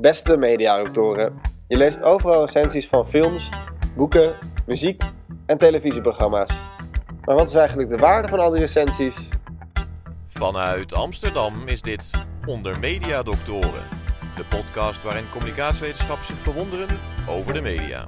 Beste mediadoktoren, je leest overal recensies van films, boeken, muziek en televisieprogramma's. Maar wat is eigenlijk de waarde van al die recensies? Vanuit Amsterdam is dit Onder Media Doctoren, de podcast waarin communicatiewetenschappers zich verwonderen over de media.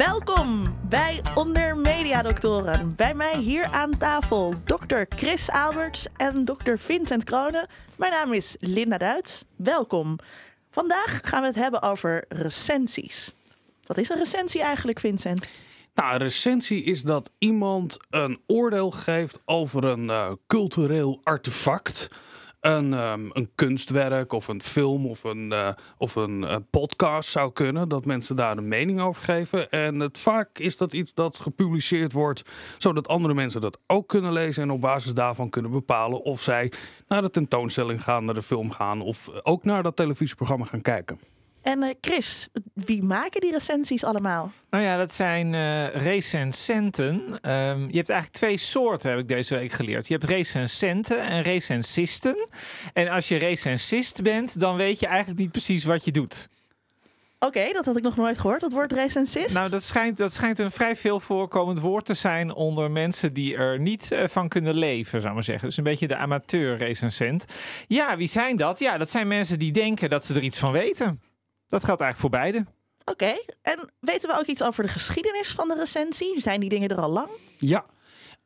Welkom bij Onder Media Doctoren. Bij mij hier aan tafel dokter Chris Alberts en dokter Vincent Kronen. Mijn naam is Linda Duits. Welkom. Vandaag gaan we het hebben over recensies. Wat is een recensie eigenlijk, Vincent? Nou, recensie is dat iemand een oordeel geeft over een eh, cultureel artefact. Een, ehm, een kunstwerk of een film of een, eh, of een eh, podcast zou kunnen. Dat mensen daar een mening over geven. En het, vaak is dat iets dat gepubliceerd wordt, zodat andere mensen dat ook kunnen lezen. En op basis daarvan kunnen bepalen of zij naar de tentoonstelling gaan, naar de film gaan. Of ook naar dat televisieprogramma gaan kijken. En eh, Chris, wie maken die recensies allemaal? Nou ja, dat zijn eh recensenten. Ehm, je hebt eigenlijk twee soorten, heb ik deze week geleerd. Je hebt recensenten en recensisten. En als je recensist bent, dan weet je eigenlijk niet precies wat je doet. Oké, dat had ik nog nooit gehoord, dat woord recensist. Nou, dat schijnt, dat schijnt een vrij veel voorkomend woord te zijn onder mensen die er niet eh, van kunnen leven, zou ik maar zeggen. Dus een beetje de amateur-recensent. Ja, wie zijn dat? Ja, dat zijn mensen die denken dat ze er iets van weten. Dat geldt eigenlijk voor beide. Oké, en weten we ook iets over de geschiedenis van de recensie? Zijn die dingen er al lang? Ja,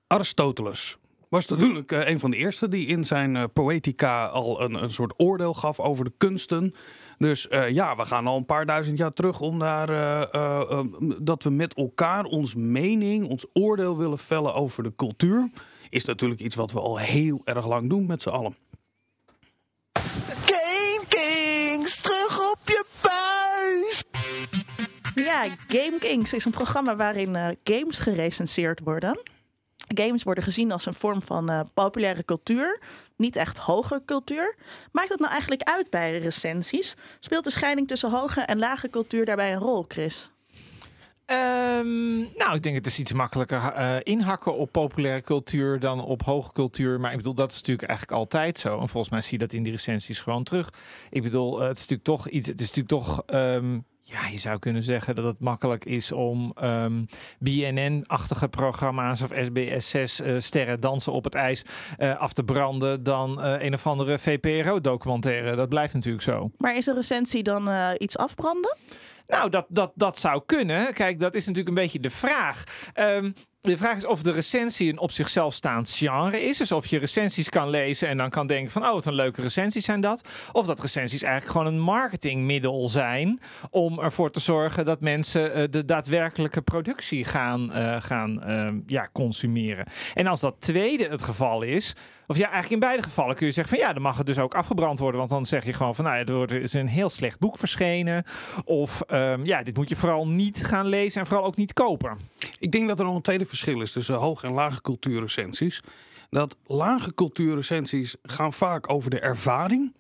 Aristoteles was natuurlijk eh, een van de eerste die in zijn eh, Poetica al een, een soort oordeel gaf over de kunsten. Dus eh, ja, we gaan al een paar duizend jaar terug om daar eh, eh, eh, dat we met elkaar ons mening, ons oordeel willen vellen over de cultuur. Is natuurlijk iets wat we al heel erg lang doen met z'n allen. Game Kings, Ja, Game Kings is een programma waarin eh, games gerecenseerd worden. Games worden gezien als een vorm van eh, populaire cultuur, niet echt hoge cultuur. Maakt het nou eigenlijk uit bij recensies? Speelt de scheiding tussen hoge en lage cultuur daarbij een rol, Chris? Ehm, nou, ik denk het is iets makkelijker eh, inhakken op populaire cultuur dan op hoge cultuur. Maar ik bedoel, dat is natuurlijk eigenlijk altijd zo. En volgens mij zie je dat in die recensies gewoon terug. Ik bedoel, het is natuurlijk toch iets. Het is natuurlijk toch. ehm, ja, je zou kunnen zeggen dat het makkelijk is om ehm, BNN-achtige programma's of SBS6 eh, sterren dansen op het ijs eh, af te branden dan eh, een of andere VPRO-documentaire. Dat blijft natuurlijk zo. Maar is een recensie dan iets afbranden? Nou, dat, dat, dat zou kunnen. Kijk, dat is natuurlijk een beetje de vraag. Ehm, de vraag is of de recensie een op zichzelf staand genre is. Dus of je recensies kan lezen en dan kan denken van... oh, wat een leuke recensies zijn dat. Of dat recensies eigenlijk gewoon een marketingmiddel zijn... om ervoor te zorgen dat mensen eh, de daadwerkelijke productie gaan, eh, gaan ehm, ja, consumeren. En als dat tweede het geval is... Of ja, eigenlijk in beide gevallen kun je zeggen van ja, dan mag het dus ook afgebrand worden. Want dan zeg je gewoon van nou, ja, er wordt- is een heel slecht boek verschenen. Of ehm, ja, dit moet je vooral niet gaan lezen en vooral ook niet kopen. Ik denk dat er nog een tweede verschil is tussen hoge en lage cultuurrecensies. Dat lage cultuurrecensies gaan vaak over de ervaring.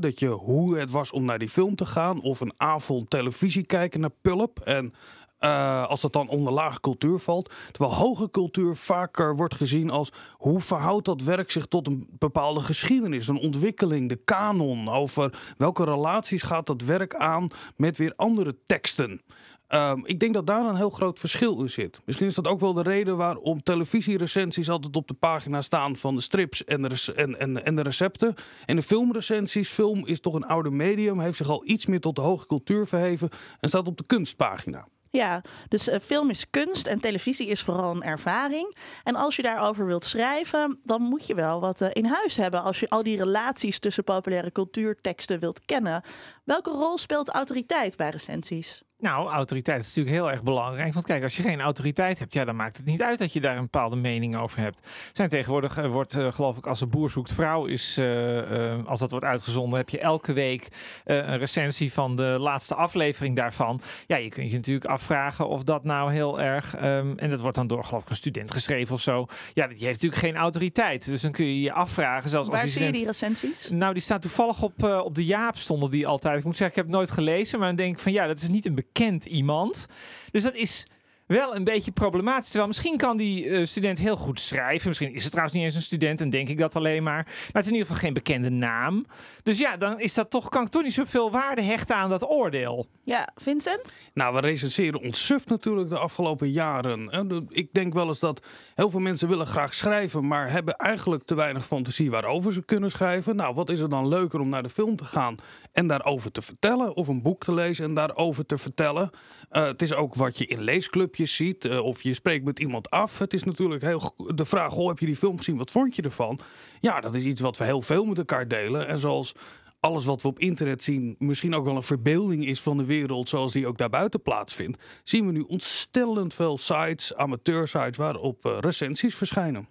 Dat je hoe het was om naar die film te gaan. Of een avond televisie kijken naar Pulp. En eh, als dat dan onder lage cultuur valt. Terwijl hoge cultuur vaker wordt gezien als hoe verhoudt dat werk zich tot een bepaalde geschiedenis, een ontwikkeling, de kanon. Over welke relaties gaat dat werk aan met weer andere teksten. Ehm, ik denk dat daar een heel groot verschil in zit. Misschien is dat ook wel de reden waarom televisierecensies altijd op de pagina staan van de strips en de, en, en, en de recepten. En de filmrecensies, film is toch een oude medium, heeft zich al iets meer tot de hoge cultuur verheven en staat op de kunstpagina. Ja, dus eh, film is kunst en televisie is vooral een ervaring. En als je daarover wilt schrijven, dan moet je wel wat eh, in huis hebben. Als je al die relaties tussen populaire cultuurteksten wilt kennen. Welke rol speelt autoriteit bij recensies? Nou, autoriteit is natuurlijk heel erg belangrijk. Want kijk, als je geen autoriteit hebt, ja, dan maakt het niet uit dat je daar een bepaalde mening over hebt. Zijn tegenwoordig wordt, eh, geloof ik, als een boer zoekt vrouw is, eh, eh, als dat wordt uitgezonden, heb je elke week een recensie van de laatste aflevering daarvan. Ja, je kunt je natuurlijk afvragen of dat nou heel erg, ehm, en dat wordt dan door, geloof ik, een student geschreven of zo. Ja, die heeft natuurlijk geen autoriteit. Dus dan kun je je afvragen, zelfs als Waar die zie je die recensies? Nou, die staat toevallig op, op de Jaap stonden die altijd. Ik moet zeggen, ik heb het nooit gelezen, maar dan denk ik van ja, dat is niet een bekend iemand. Dus dat is wel een beetje problematisch. Terwijl misschien kan die eh, student heel goed schrijven. Misschien is het trouwens niet eens een student en denk ik dat alleen maar. Maar het is in ieder geval geen bekende naam. Dus ja, dan is dat toch, kan ik toch niet zoveel waarde hechten aan dat oordeel. Ja, Vincent? Nou, we recenseren ontsuft natuurlijk de afgelopen jaren. Ik denk wel eens dat heel veel mensen willen graag schrijven, maar hebben eigenlijk te weinig fantasie waarover ze kunnen schrijven. Nou, wat is er dan leuker om naar de film te gaan en daarover te vertellen, of een boek te lezen en daarover te vertellen? Eh, het is ook wat je in leesclubjes ziet, eh, of je spreekt met iemand af. Het is natuurlijk heel de vraag: goh, heb je die film gezien? Wat vond je ervan? Ja, dat is iets wat we heel veel met elkaar delen. En zoals alles wat we op internet zien misschien ook wel een verbeelding is van de wereld zoals die ook daarbuiten plaatsvindt, zien we nu ontstellend veel sites, amateursites, waarop eh, recensies verschijnen.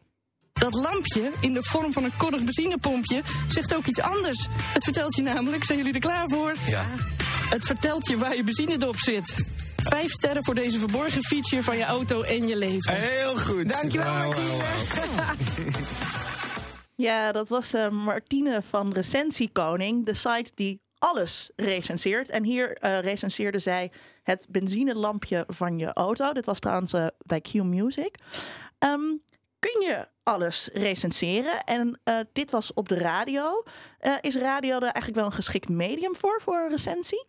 Dat lampje in de vorm van een koddig benzinepompje zegt ook iets anders. Het vertelt je namelijk, zijn jullie er klaar voor? Ja. Het vertelt je waar je benzinedop zit. Vijf sterren voor deze verborgen feature van je auto en je leven. Heel goed. Dankjewel, Wauw, Martine. Ja, dat was eh, Martine van Recensiekoning, de site die alles recenseert. En hier eh, recenseerde zij het benzinelampje van je auto. Dit was trouwens eh, bij Q Music. Ehm, kun je alles recenseren? En eh, dit was op de radio. Eh, is radio er eigenlijk wel een geschikt medium voor, voor een recensie?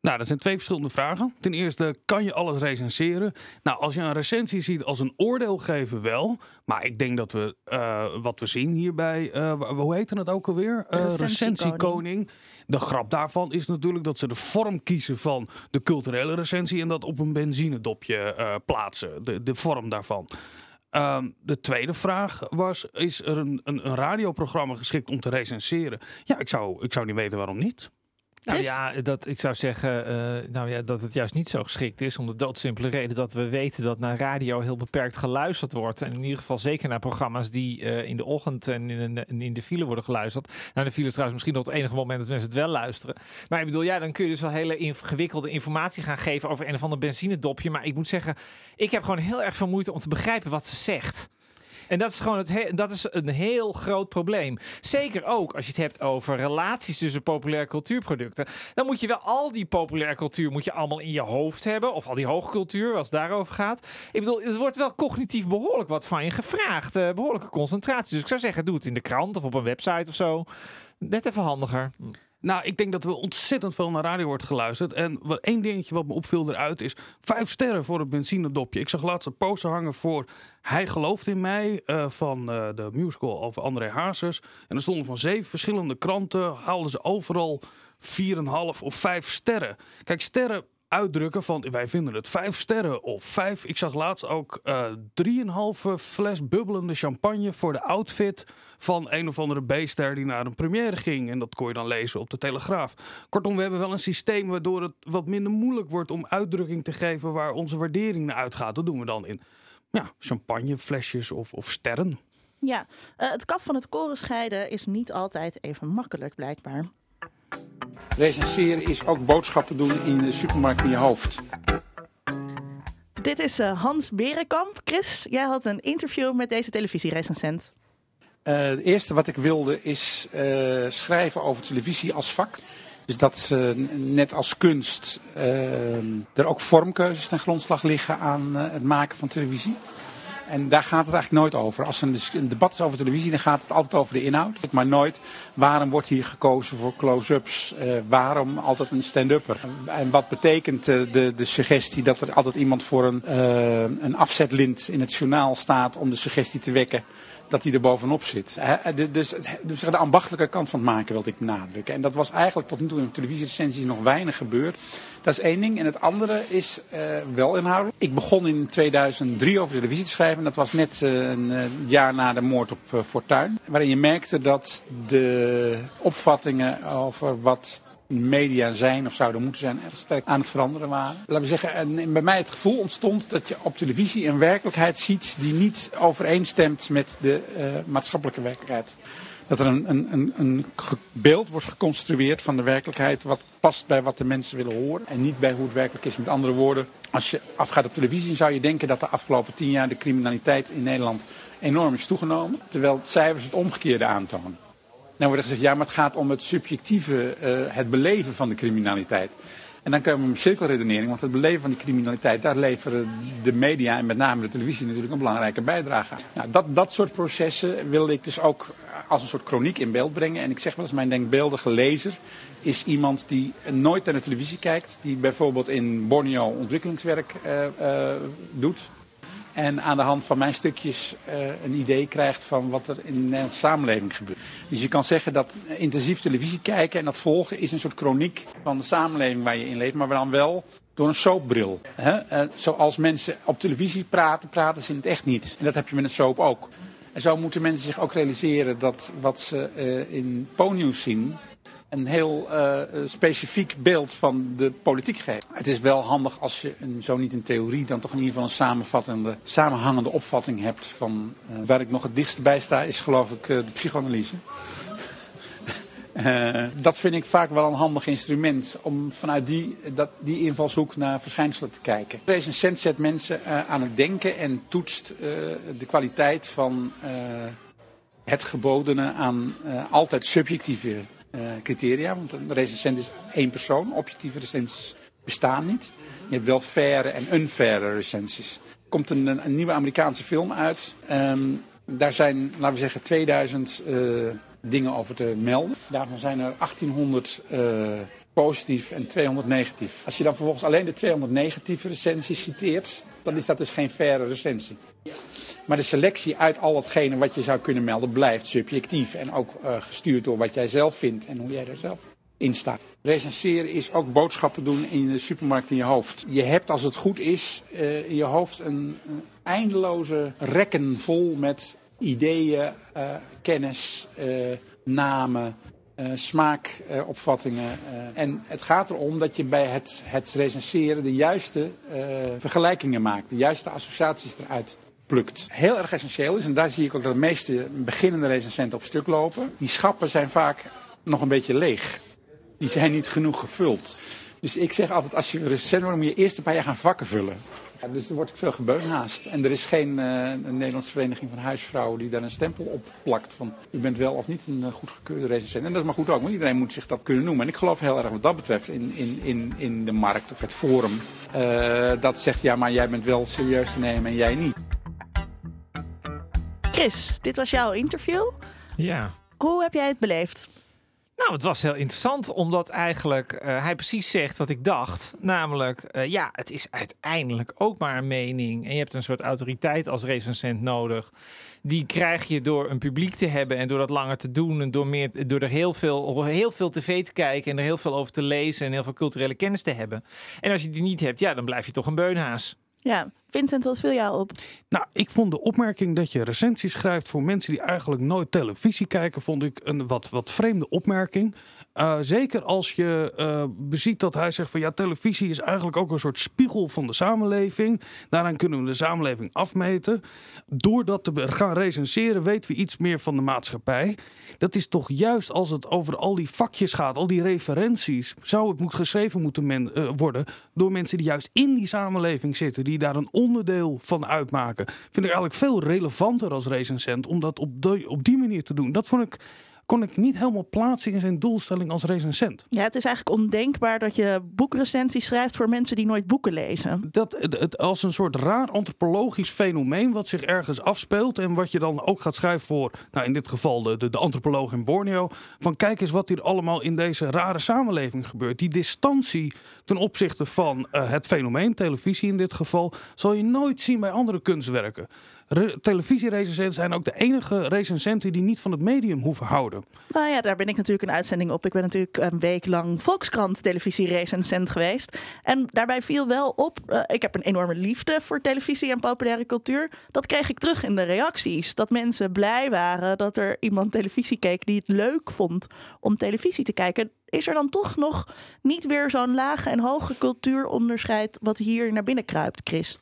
Nou, dat zijn twee verschillende vragen. Ten eerste, kan je alles recenseren? Nou, als je een recensie ziet als een oordeel geven, wel. Maar ik denk dat we, eh, wat we zien hierbij, wa- hoe heette het ook alweer? Eh, Recensiekoning. recensiekoning. De grap daarvan is natuurlijk dat ze de vorm kiezen van de culturele recensie en dat op een benzinedopje plaatsen. De, de vorm daarvan. Ehm, de tweede vraag was: is er een, een, een radioprogramma geschikt om te recenseren? Ja, ik zou, ik zou niet weten waarom niet. Nou ja, dat, ik zou zeggen eh, nou ja, dat het juist niet zo geschikt is. Om de doodsimpele reden dat we weten dat naar radio heel beperkt geluisterd wordt. En in ieder geval zeker naar programma's die eh, in de ochtend en in, de- in de file worden geluisterd. Nou, de file is trouwens misschien nog het enige moment dat mensen het wel luisteren. Maar ik bedoel, ja, dan kun je dus wel hele ingewikkelde informatie gaan geven over een of ander benzinedopje. Maar ik moet zeggen, ik heb gewoon heel erg veel moeite om te begrijpen wat ze zegt. En dat is gewoon het he- dat is een heel groot probleem. Zeker ook als je het hebt over relaties tussen populaire cultuurproducten. Dan moet je wel al die populaire cultuur moet je allemaal in je hoofd hebben. Of al die hoogcultuur, als het daarover gaat. Ik bedoel, er wordt wel cognitief behoorlijk wat van je gevraagd. eh, behoorlijke concentratie. Dus ik zou zeggen, doe het in de krant of op een website of zo. Net even handiger. Nou, ik denk dat er ontzettend veel naar radio wordt geluisterd. En wat, één dingetje wat me opviel eruit is... vijf sterren voor het benzinedopje. Ik zag laatst een poster hangen voor... Hij gelooft in mij eh, van eh, de musical over André Hazes. En er stonden van zeven verschillende kranten... haalden ze overal 4,5 of 5 sterren. Kijk, sterren uitdrukken van wij vinden het vijf sterren of vijf. Ik zag laatst ook eh 3,5 fles bubbelende champagne voor de outfit van een of andere B-ster die naar een première ging. En dat kon je dan lezen op de Telegraaf. Kortom, we hebben wel een systeem waardoor het wat minder moeilijk wordt om uitdrukking te geven waar onze waardering naar uitgaat. Dat doen we dan in ja, champagneflesjes of, of sterren. Ja, eh, het kaf van het koren scheiden is niet altijd even makkelijk, blijkbaar. Recenseren is ook boodschappen doen in de supermarkt in je hoofd. Dit is eh, Hans Berenkamp. Chris, jij had een interview met deze televisierecensent. Eh, het eerste wat ik wilde is eh, schrijven over televisie als vak. Dus dat net als kunst er ook vormkeuzes ten grondslag liggen aan het maken van televisie. En daar gaat het eigenlijk nooit over. Als er een, debat is over televisie, dan gaat het altijd over de inhoud. Maar nooit waarom wordt hier gekozen voor close-ups? Eh, waarom altijd een stand-upper? En wat betekent eh, de, de suggestie dat er altijd iemand voor een, eh, een afzetlint in het journaal staat om de suggestie te wekken dat hij er bovenop zit. De- Dus, de ambachtelijke kant van het maken wilde ik benadrukken. En dat was eigenlijk tot nu toe in televisierecensies nog weinig gebeurd. Dat is één ding. En het andere is eh, wel inhoudelijk. Ik begon in 2003 over televisie te schrijven. En dat was net eh, een eh, jaar na de moord op eh, Fortuyn. Waarin je merkte dat de opvattingen over wat media zijn of zouden moeten zijn erg sterk aan het veranderen waren. Laten we zeggen, en bij mij het gevoel ontstond dat je op televisie een werkelijkheid ziet die niet overeenstemt met de eh, maatschappelijke werkelijkheid. Dat er een, een, een, een beeld wordt geconstrueerd van de werkelijkheid wat past bij wat de mensen willen horen en niet bij hoe het werkelijk is. Met andere woorden, als je afgaat op televisie zou je denken dat de afgelopen tien jaar de criminaliteit in Nederland enorm is toegenomen. Terwijl cijfers het omgekeerde aantonen. Nou wordt er gezegd, ja, maar het gaat om het subjectieve, eh, het beleven van de criminaliteit. En dan komen we met cirkelredenering, want het beleven van die criminaliteit, daar leveren de media en met name de televisie natuurlijk een belangrijke bijdrage aan. Nou, dat, dat soort processen wil ik dus ook als een soort chroniek in beeld brengen. En ik zeg wel eens, mijn denkbeeldige lezer is iemand die nooit naar de televisie kijkt, die bijvoorbeeld in Borneo ontwikkelingswerk uh, uh, doet. En aan de hand van mijn stukjes uh, een idee krijgt van wat er in de Nederlandse samenleving gebeurt. Dus je kan zeggen dat intensief televisie kijken en dat volgen is een soort chroniek van de samenleving waar je in leeft. Maar dan wel door een soapbril. Hè? Uh, zoals mensen op televisie praten, praten ze in het echt niet. En dat heb je met een soap ook. En zo moeten mensen zich ook realiseren dat wat ze uh, in Po-nieuws zien, een heel uh, specifiek beeld van de politiek geeft. Het is wel handig als je een, zo niet een theorie, dan toch in ieder geval een samenvattende, samenhangende opvatting hebt van uh, waar ik nog het dichtst bij sta, is geloof ik de psychoanalyse. dat vind ik vaak wel een handig instrument om vanuit die, dat, die invalshoek naar verschijnselen te kijken. Deze recensent zet mensen aan het denken en toetst de kwaliteit van het gebodene aan altijd subjectieve criteria. Want een recensent is één persoon. Objectieve recensies bestaan niet. Je hebt wel faire en unfaire recensies. Er komt een, nieuwe Amerikaanse film uit. Um, daar zijn, laten we zeggen, 2000 uh, dingen over te melden. Daarvan zijn er 1800 uh, positief en 200 negatief. Als je dan vervolgens alleen de 200 negatieve recensies citeert, dan is dat dus geen faire recensie. Maar de selectie uit al hetgene wat je zou kunnen melden blijft subjectief. En ook uh, gestuurd door wat jij zelf vindt en hoe jij er zelf in staat. Recenseren is ook boodschappen doen in de supermarkt in je hoofd. Je hebt als het goed is uh, in je hoofd een, eindeloze rekken vol met ideeën, uh, kennis, namen, smaakopvattingen. en het gaat erom dat je bij het, het recenseren de juiste vergelijkingen maakt. De juiste associaties eruit Heel erg essentieel is, en daar zie ik ook dat de meeste beginnende recensenten op stuk lopen. Die schappen zijn vaak nog een beetje leeg. Die zijn niet genoeg gevuld. Dus ik zeg altijd, als je recensent wordt, moet je eerst een paar jaar gaan vakken vullen. Ja, dus er wordt veel gebeunhaast. En er is geen een Nederlandse vereniging van huisvrouwen die daar een stempel op plakt. Van u bent wel of niet een uh, goedgekeurde recensent. En dat is maar goed ook, want iedereen moet zich dat kunnen noemen. En ik geloof heel erg wat dat betreft in, in, in, in de markt of het forum. Uh, dat zegt ja, maar jij bent wel serieus te nemen en jij niet. Chris, dit was jouw interview. Ja. Hoe heb jij het beleefd? Nou, het was heel interessant, omdat eigenlijk uh, hij precies zegt wat ik dacht. Namelijk, uh, ja, het is uiteindelijk ook maar een mening. En je hebt een soort autoriteit als recensent nodig. Die krijg je door een publiek te hebben en door dat langer te doen. En door, meer, door er heel veel, heel veel tv te kijken en er heel veel over te lezen en heel veel culturele kennis te hebben. En als je die niet hebt, ja, dan blijf je toch een beunhaas. Ja, Vincent, wat viel jou op? Nou, ik vond de opmerking dat je recensies schrijft voor mensen die eigenlijk nooit televisie kijken, vond ik een wat, wat vreemde opmerking. Uh, zeker als je uh, beziet dat hij zegt van ja, televisie is eigenlijk ook een soort spiegel van de samenleving. Daaraan kunnen we de samenleving afmeten. Door dat te gaan recenseren weten we iets meer van de maatschappij. Dat is toch juist als het over al die vakjes gaat, al die referenties, zou het moet geschreven moeten men, uh, worden door mensen die juist in die samenleving zitten, die daar een onderdeel van uitmaken. Vind ik eigenlijk veel relevanter als recensent om dat op, de, op die manier te doen. Dat vond ik kon ik niet helemaal plaatsen in zijn doelstelling als recensent. Ja, het is eigenlijk ondenkbaar dat je boekrecensies schrijft voor mensen die nooit boeken lezen. Dat het, als een soort raar antropologisch fenomeen wat zich ergens afspeelt en wat je dan ook gaat schrijven voor, nou in dit geval de, de, de antropoloog in Borneo, van kijk eens wat hier allemaal in deze rare samenleving gebeurt. Die distantie ten opzichte van uh, het fenomeen, televisie in dit geval, zal je nooit zien bij andere kunstwerken. Televisierecensenten zijn ook de enige recensenten die niet van het medium hoeven houden. Nou ja, daar ben ik natuurlijk een uitzending op. Ik ben natuurlijk een week lang Volkskrant televisierecensent geweest. En daarbij viel wel op, uh, ik heb een enorme liefde voor televisie en populaire cultuur. Dat kreeg ik terug in de reacties. Dat mensen blij waren dat er iemand televisie keek die het leuk vond om televisie te kijken is er dan toch nog niet weer zo'n lage en hoge cultuuronderscheid wat hier naar binnen kruipt, Chris?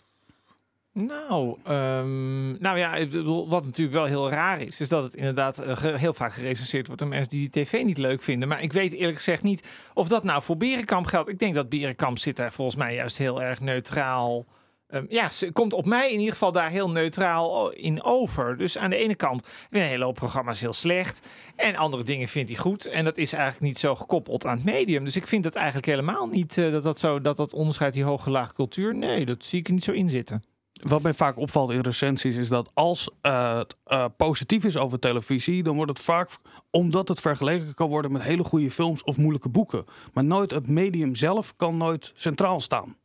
Nou, um, nou ja, wat natuurlijk wel heel raar is, is dat het inderdaad uh, heel vaak gerecenseerd wordt door mensen die die tv niet leuk vinden. Maar ik weet eerlijk gezegd niet of dat nou voor Berenkamp geldt. Ik denk dat Berenkamp zit daar volgens mij juist heel erg neutraal Ehm, ja, ze komt op mij in ieder geval daar heel neutraal in over. Dus aan de ene kant een hele hoop programma's heel slecht. En andere dingen vindt hij goed. En dat is eigenlijk niet zo gekoppeld aan het medium. Dus ik vind het eigenlijk helemaal niet uh, dat dat zo dat dat onderscheid die hoge laag cultuur. Nee, dat zie ik er niet zo in zitten. Wat mij vaak opvalt in recensies is dat als uh, het uh, positief is over televisie, dan wordt het vaak omdat het vergeleken kan worden met hele goede films of moeilijke boeken. Maar nooit het medium zelf kan nooit centraal staan.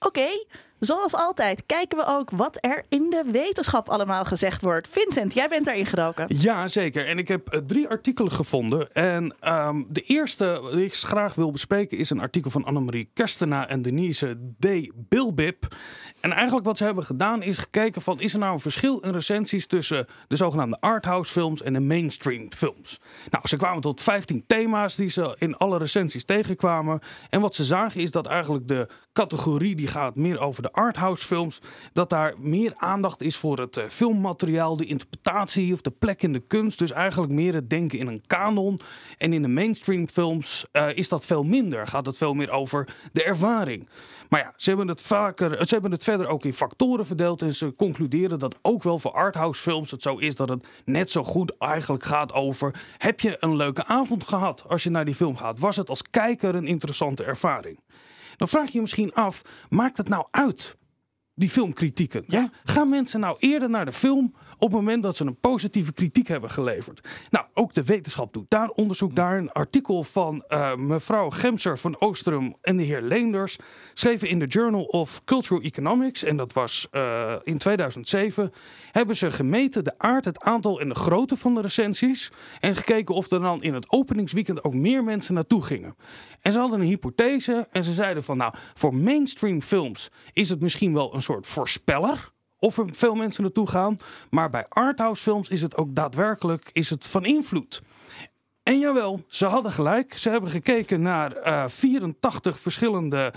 Oké, zoals altijd kijken we ook wat er in de wetenschap allemaal gezegd wordt. Vincent, jij bent daarin gedoken. Ja, zeker. En ik heb uh, drie artikelen gevonden. En um, de eerste die ik graag wil bespreken is een artikel van Annemarie Kerstena en Denise D. Bilbip. En eigenlijk wat ze hebben gedaan is gekeken van... is er nou een verschil in recensies tussen de zogenaamde arthouse films en de mainstream films? Nou, ze kwamen tot 15 thema's die ze in alle recensies tegenkwamen. En wat ze zagen is dat eigenlijk de categorie die gaat meer over de arthouse films... dat daar meer aandacht is voor het uh, filmmateriaal, de interpretatie of de plek in de kunst. Dus eigenlijk meer het denken in een kanon. En in de mainstream films uh, is dat veel minder. Gaat het veel meer over de ervaring. Maar ja, ze hebben het vaker, ze hebben het verder ook in factoren verdeeld. En ze concluderen dat ook wel voor arthouse films het zo is dat het net zo goed eigenlijk gaat over. Heb je een leuke avond gehad als je naar die film gaat? Was het als kijker een interessante ervaring? Dan vraag je je misschien af, maakt het nou uit? Die filmkritieken. Ja? Gaan mensen nou eerder naar de film op het moment dat ze een positieve kritiek hebben geleverd? Nou, ook de wetenschap doet daar onderzoek daar. Een artikel van uh, mevrouw Gemser van Oosterum en de heer Leenders schreven in de Journal of Cultural Economics, en dat was uh, in 2007, hebben ze gemeten de aard, het aantal en de grootte van de recensies en gekeken of er dan in het openingsweekend ook meer mensen naartoe gingen. En ze hadden een hypothese en ze zeiden van nou, voor mainstream films is het misschien wel een soort voorspeller of er veel mensen naartoe gaan. Maar bij arthouse films is het ook daadwerkelijk is het van invloed. En jawel, ze hadden gelijk. Ze hebben gekeken naar uh, 84 verschillende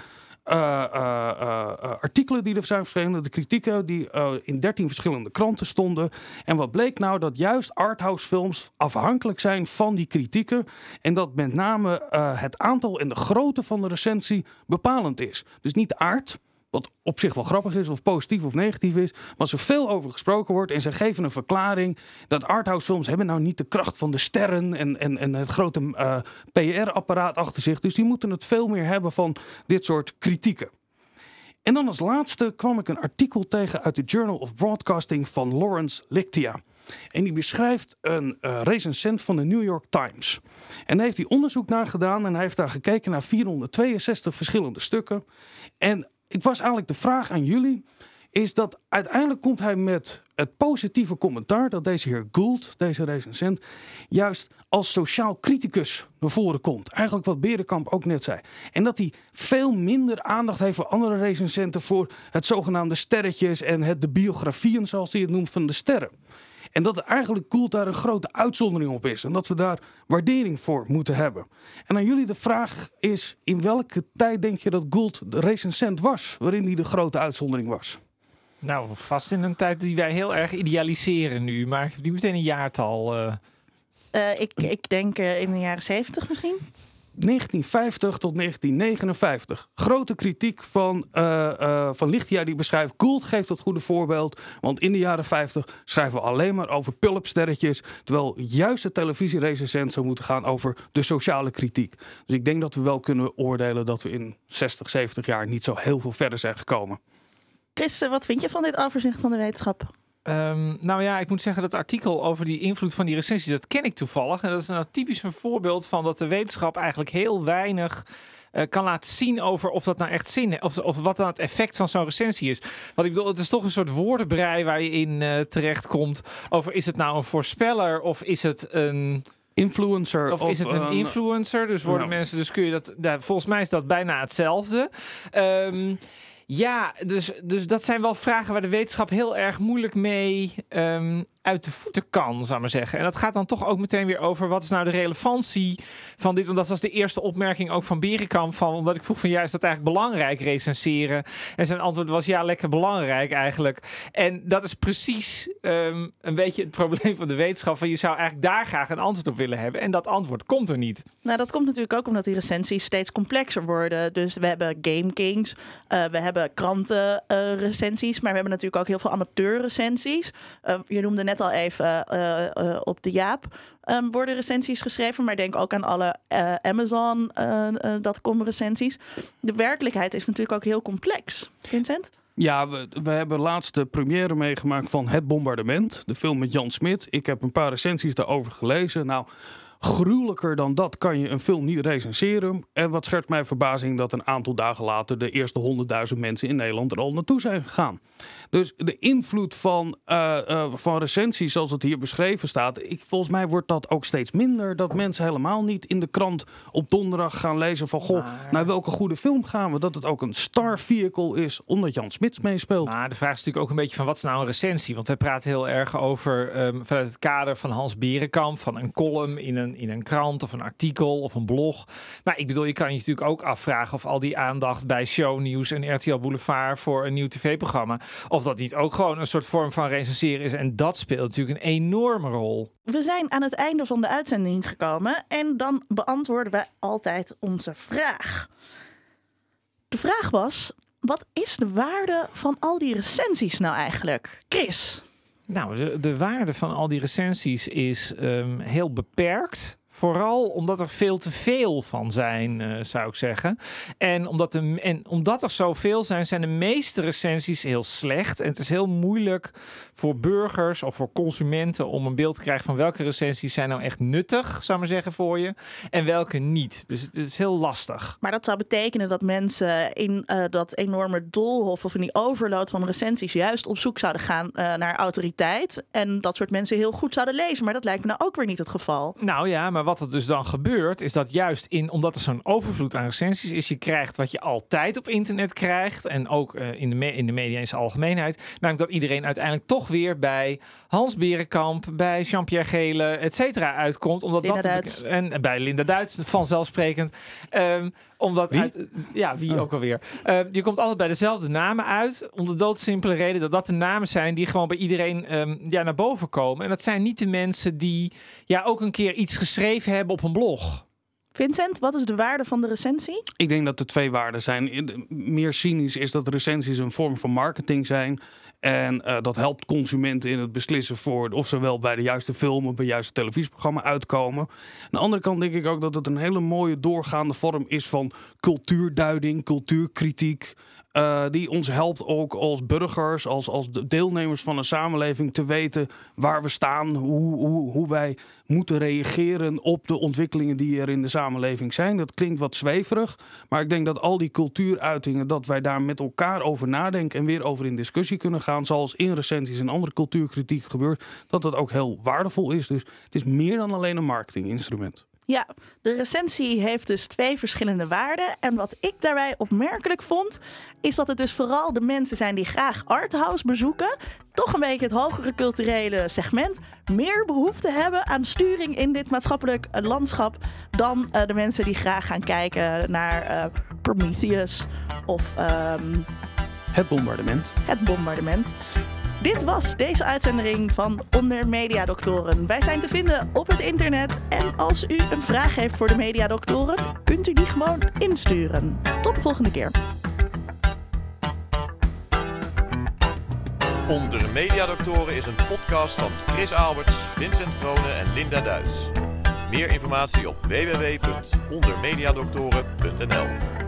uh, uh, artikelen die er zijn verschenen, de kritieken die in 13 verschillende kranten stonden. En wat bleek nou? Dat juist arthouse films afhankelijk zijn van die kritieken. En dat met name het aantal en de grootte van de recensie bepalend is. Dus niet de aard. Wat op zich wel grappig is, of positief of negatief is. Maar er veel over gesproken wordt en ze geven een verklaring. dat arthouse films hebben nou niet de kracht van de sterren. en, en, en het grote uh, PR-apparaat achter zich. Dus die moeten het veel meer hebben van dit soort kritieken. En dan als laatste kwam ik een artikel tegen uit de Journal of Broadcasting van Lawrence Lictia. En die beschrijft een uh, recensent van de New York Times. En heeft hij onderzoek naar gedaan en hij heeft daar gekeken naar 462 verschillende stukken. En ik was eigenlijk de vraag aan jullie. Is dat uiteindelijk komt hij met het positieve commentaar dat deze heer Gould, deze recensent, juist als sociaal criticus naar voren komt. Eigenlijk wat Berenkamp ook net zei. En dat hij veel minder aandacht heeft voor andere recensenten voor het zogenaamde sterretjes en het, de biografieën, zoals hij het noemt, van de sterren. En dat eigenlijk Gould daar een grote uitzondering op is. En dat we daar waardering voor moeten hebben. En aan jullie de vraag is: in welke tijd denk je dat Gould de recensent was? Waarin hij de grote uitzondering was? Nou, vast in een tijd die wij heel erg idealiseren nu. Maar ik heb niet meteen een jaartal. Uh... Uh, ik, ik denk uh, in de jaren zeventig misschien. 1950 tot 1959. Grote kritiek van, uh, uh, van Lichtia die beschrijft... Gould geeft het goede voorbeeld. Want in de jaren 50 schrijven we alleen maar over pulpsterretjes... terwijl juist de televisierecensent zou moeten gaan over de sociale kritiek. Dus ik denk dat we wel kunnen oordelen... dat we in 60, 70 jaar niet zo heel veel verder zijn gekomen. Chris, wat vind je van dit overzicht van de wetenschap? Um, nou ja, ik moet zeggen dat artikel over die invloed van die recensies, dat ken ik toevallig. En dat is nou typisch een voorbeeld van dat de wetenschap eigenlijk heel weinig uh, kan laten zien over of dat nou echt zin heeft. Of, of wat dan het effect van zo'n recensie is. Want ik bedoel, het is toch een soort woordenbrei waar je in uh, terecht komt. Over is het nou een voorspeller of is het een influencer. Of, of is het een influencer? Dus worden ja. mensen, dus kun je dat. Nou, volgens mij is dat bijna hetzelfde. Um, ja, dus, dus dat zijn wel vragen waar de wetenschap heel erg moeilijk mee um, uit de voeten kan, zou maar zeggen. En dat gaat dan toch ook meteen weer over wat is nou de relevantie van dit. Want dat was de eerste opmerking ook van Berenkamp. Van, omdat ik vroeg van ja, is dat eigenlijk belangrijk recenseren? En zijn antwoord was ja, lekker belangrijk eigenlijk. En dat is precies ehm, een beetje het probleem van de wetenschap. Van je zou eigenlijk daar graag een antwoord op willen hebben. En dat antwoord komt er niet. Nou, dat komt natuurlijk ook omdat die recensies steeds complexer worden. Dus we hebben Game Kings, uh, we hebben krantenrecensies, uh, maar we hebben natuurlijk ook heel veel amateurrecensies. Uh, je noemde net al even op de Jaap. Um, worden recensies geschreven, maar denk ook aan alle Amazon.com recensies. De werkelijkheid is natuurlijk ook heel complex. Vincent? Ja, we, we, hebben laatst de première meegemaakt van Het Bombardement, de film met Jan Smit. Ik heb een paar recensies daarover gelezen. Nou, gruwelijker dan dat kan je een film niet recenseren. En wat scherpt mij verbazing dat een aantal dagen later de eerste honderdduizend mensen in Nederland er al naartoe zijn gegaan. Dus de invloed van, uh, uh, van recensies zoals het hier beschreven staat, ik, volgens mij wordt dat ook steeds minder. Dat mensen helemaal niet in de krant op donderdag gaan lezen van goh, naar welke goede film gaan we. Dat het ook een star vehicle is, omdat Jan Smits meespeelt. Maar de vraag is natuurlijk ook een beetje van wat is nou een recensie? Want wij praten heel erg over um, vanuit het kader van Hans Berenkamp, van een column in een in een krant of een artikel of een blog. Maar ik bedoel, je kan je natuurlijk ook afvragen of al die aandacht bij shownieuws en RTL Boulevard voor een nieuw tv-programma, of dat niet ook gewoon een soort vorm van recenseren is. En dat speelt natuurlijk een enorme rol. We zijn aan het einde van de uitzending gekomen en dan beantwoorden we altijd onze vraag. De vraag was: wat is de waarde van al die recensies nou eigenlijk? Chris. Nou, de, de waarde van al die recensies is um, heel beperkt. Vooral omdat er veel te veel van zijn, uh, zou ik zeggen. En omdat, de, en omdat er zoveel zijn, zijn de meeste recensies heel slecht. En het is heel moeilijk voor burgers of voor consumenten om een beeld te krijgen van welke recensies zijn nou echt nuttig, zou ik maar zeggen, voor je. En welke niet. Dus het is heel lastig. Maar dat zou betekenen dat mensen in uh, dat enorme doolhof of in die overload van recensies juist op zoek zouden gaan uh, naar autoriteit. En dat soort mensen heel goed zouden lezen. Maar dat lijkt me nou ook weer niet het geval. Nou ja, maar wat er dus dan gebeurt, is dat juist in, omdat er zo'n overvloed aan recensies is, je krijgt wat je altijd op internet krijgt. En ook uh, in, de me- in de media in zijn algemeenheid. Namelijk dat iedereen uiteindelijk toch weer bij Hans Berenkamp, bij Jean-Pierre Gele, et cetera, uitkomt. Omdat Linda dat Duits. En bij Linda Duits, vanzelfsprekend. Um, omdat Wie? Uit, ja, wie ook alweer. Uh, je komt altijd bij dezelfde namen uit. Om de doodsimpele reden dat dat de namen zijn die gewoon bij iedereen um, ja, naar boven komen. En dat zijn niet de mensen die ja, ook een keer iets geschreven hebben op een blog. Vincent, wat is de waarde van de recensie? Ik denk dat er twee waarden zijn. Meer cynisch is dat recensies een vorm van marketing zijn. En uh, dat helpt consumenten in het beslissen voor of ze wel bij de juiste film of bij het juiste televisieprogramma uitkomen. Aan de andere kant denk ik ook dat het een hele mooie doorgaande vorm is van cultuurduiding, cultuurkritiek. Uh, die ons helpt ook als burgers, als, als deelnemers van een samenleving te weten waar we staan, hoe, hoe, hoe wij moeten reageren op de ontwikkelingen die er in de samenleving zijn. Dat klinkt wat zweverig, maar ik denk dat al die cultuuruitingen, dat wij daar met elkaar over nadenken en weer over in discussie kunnen gaan, zoals in recensies en andere cultuurkritiek gebeurt, dat dat ook heel waardevol is. Dus het is meer dan alleen een marketinginstrument. Ja, de recensie heeft dus twee verschillende waarden. En wat ik daarbij opmerkelijk vond, is dat het dus vooral de mensen zijn die graag arthouse bezoeken, toch een beetje het hogere culturele segment, meer behoefte hebben aan sturing in dit maatschappelijk landschap dan uh, de mensen die graag gaan kijken naar uh, Prometheus of um, het bombardement. Het bombardement. Dit was deze uitzending van Onder Mediadoktoren. Wij zijn te vinden op het internet. En als u een vraag heeft voor de Mediadoktoren, kunt u die gewoon insturen. Tot de volgende keer. Onder Mediadoktoren is een podcast van Chris Alberts, Vincent Kroonen en Linda Duits. Meer informatie op www.ondermediadoktoren.nl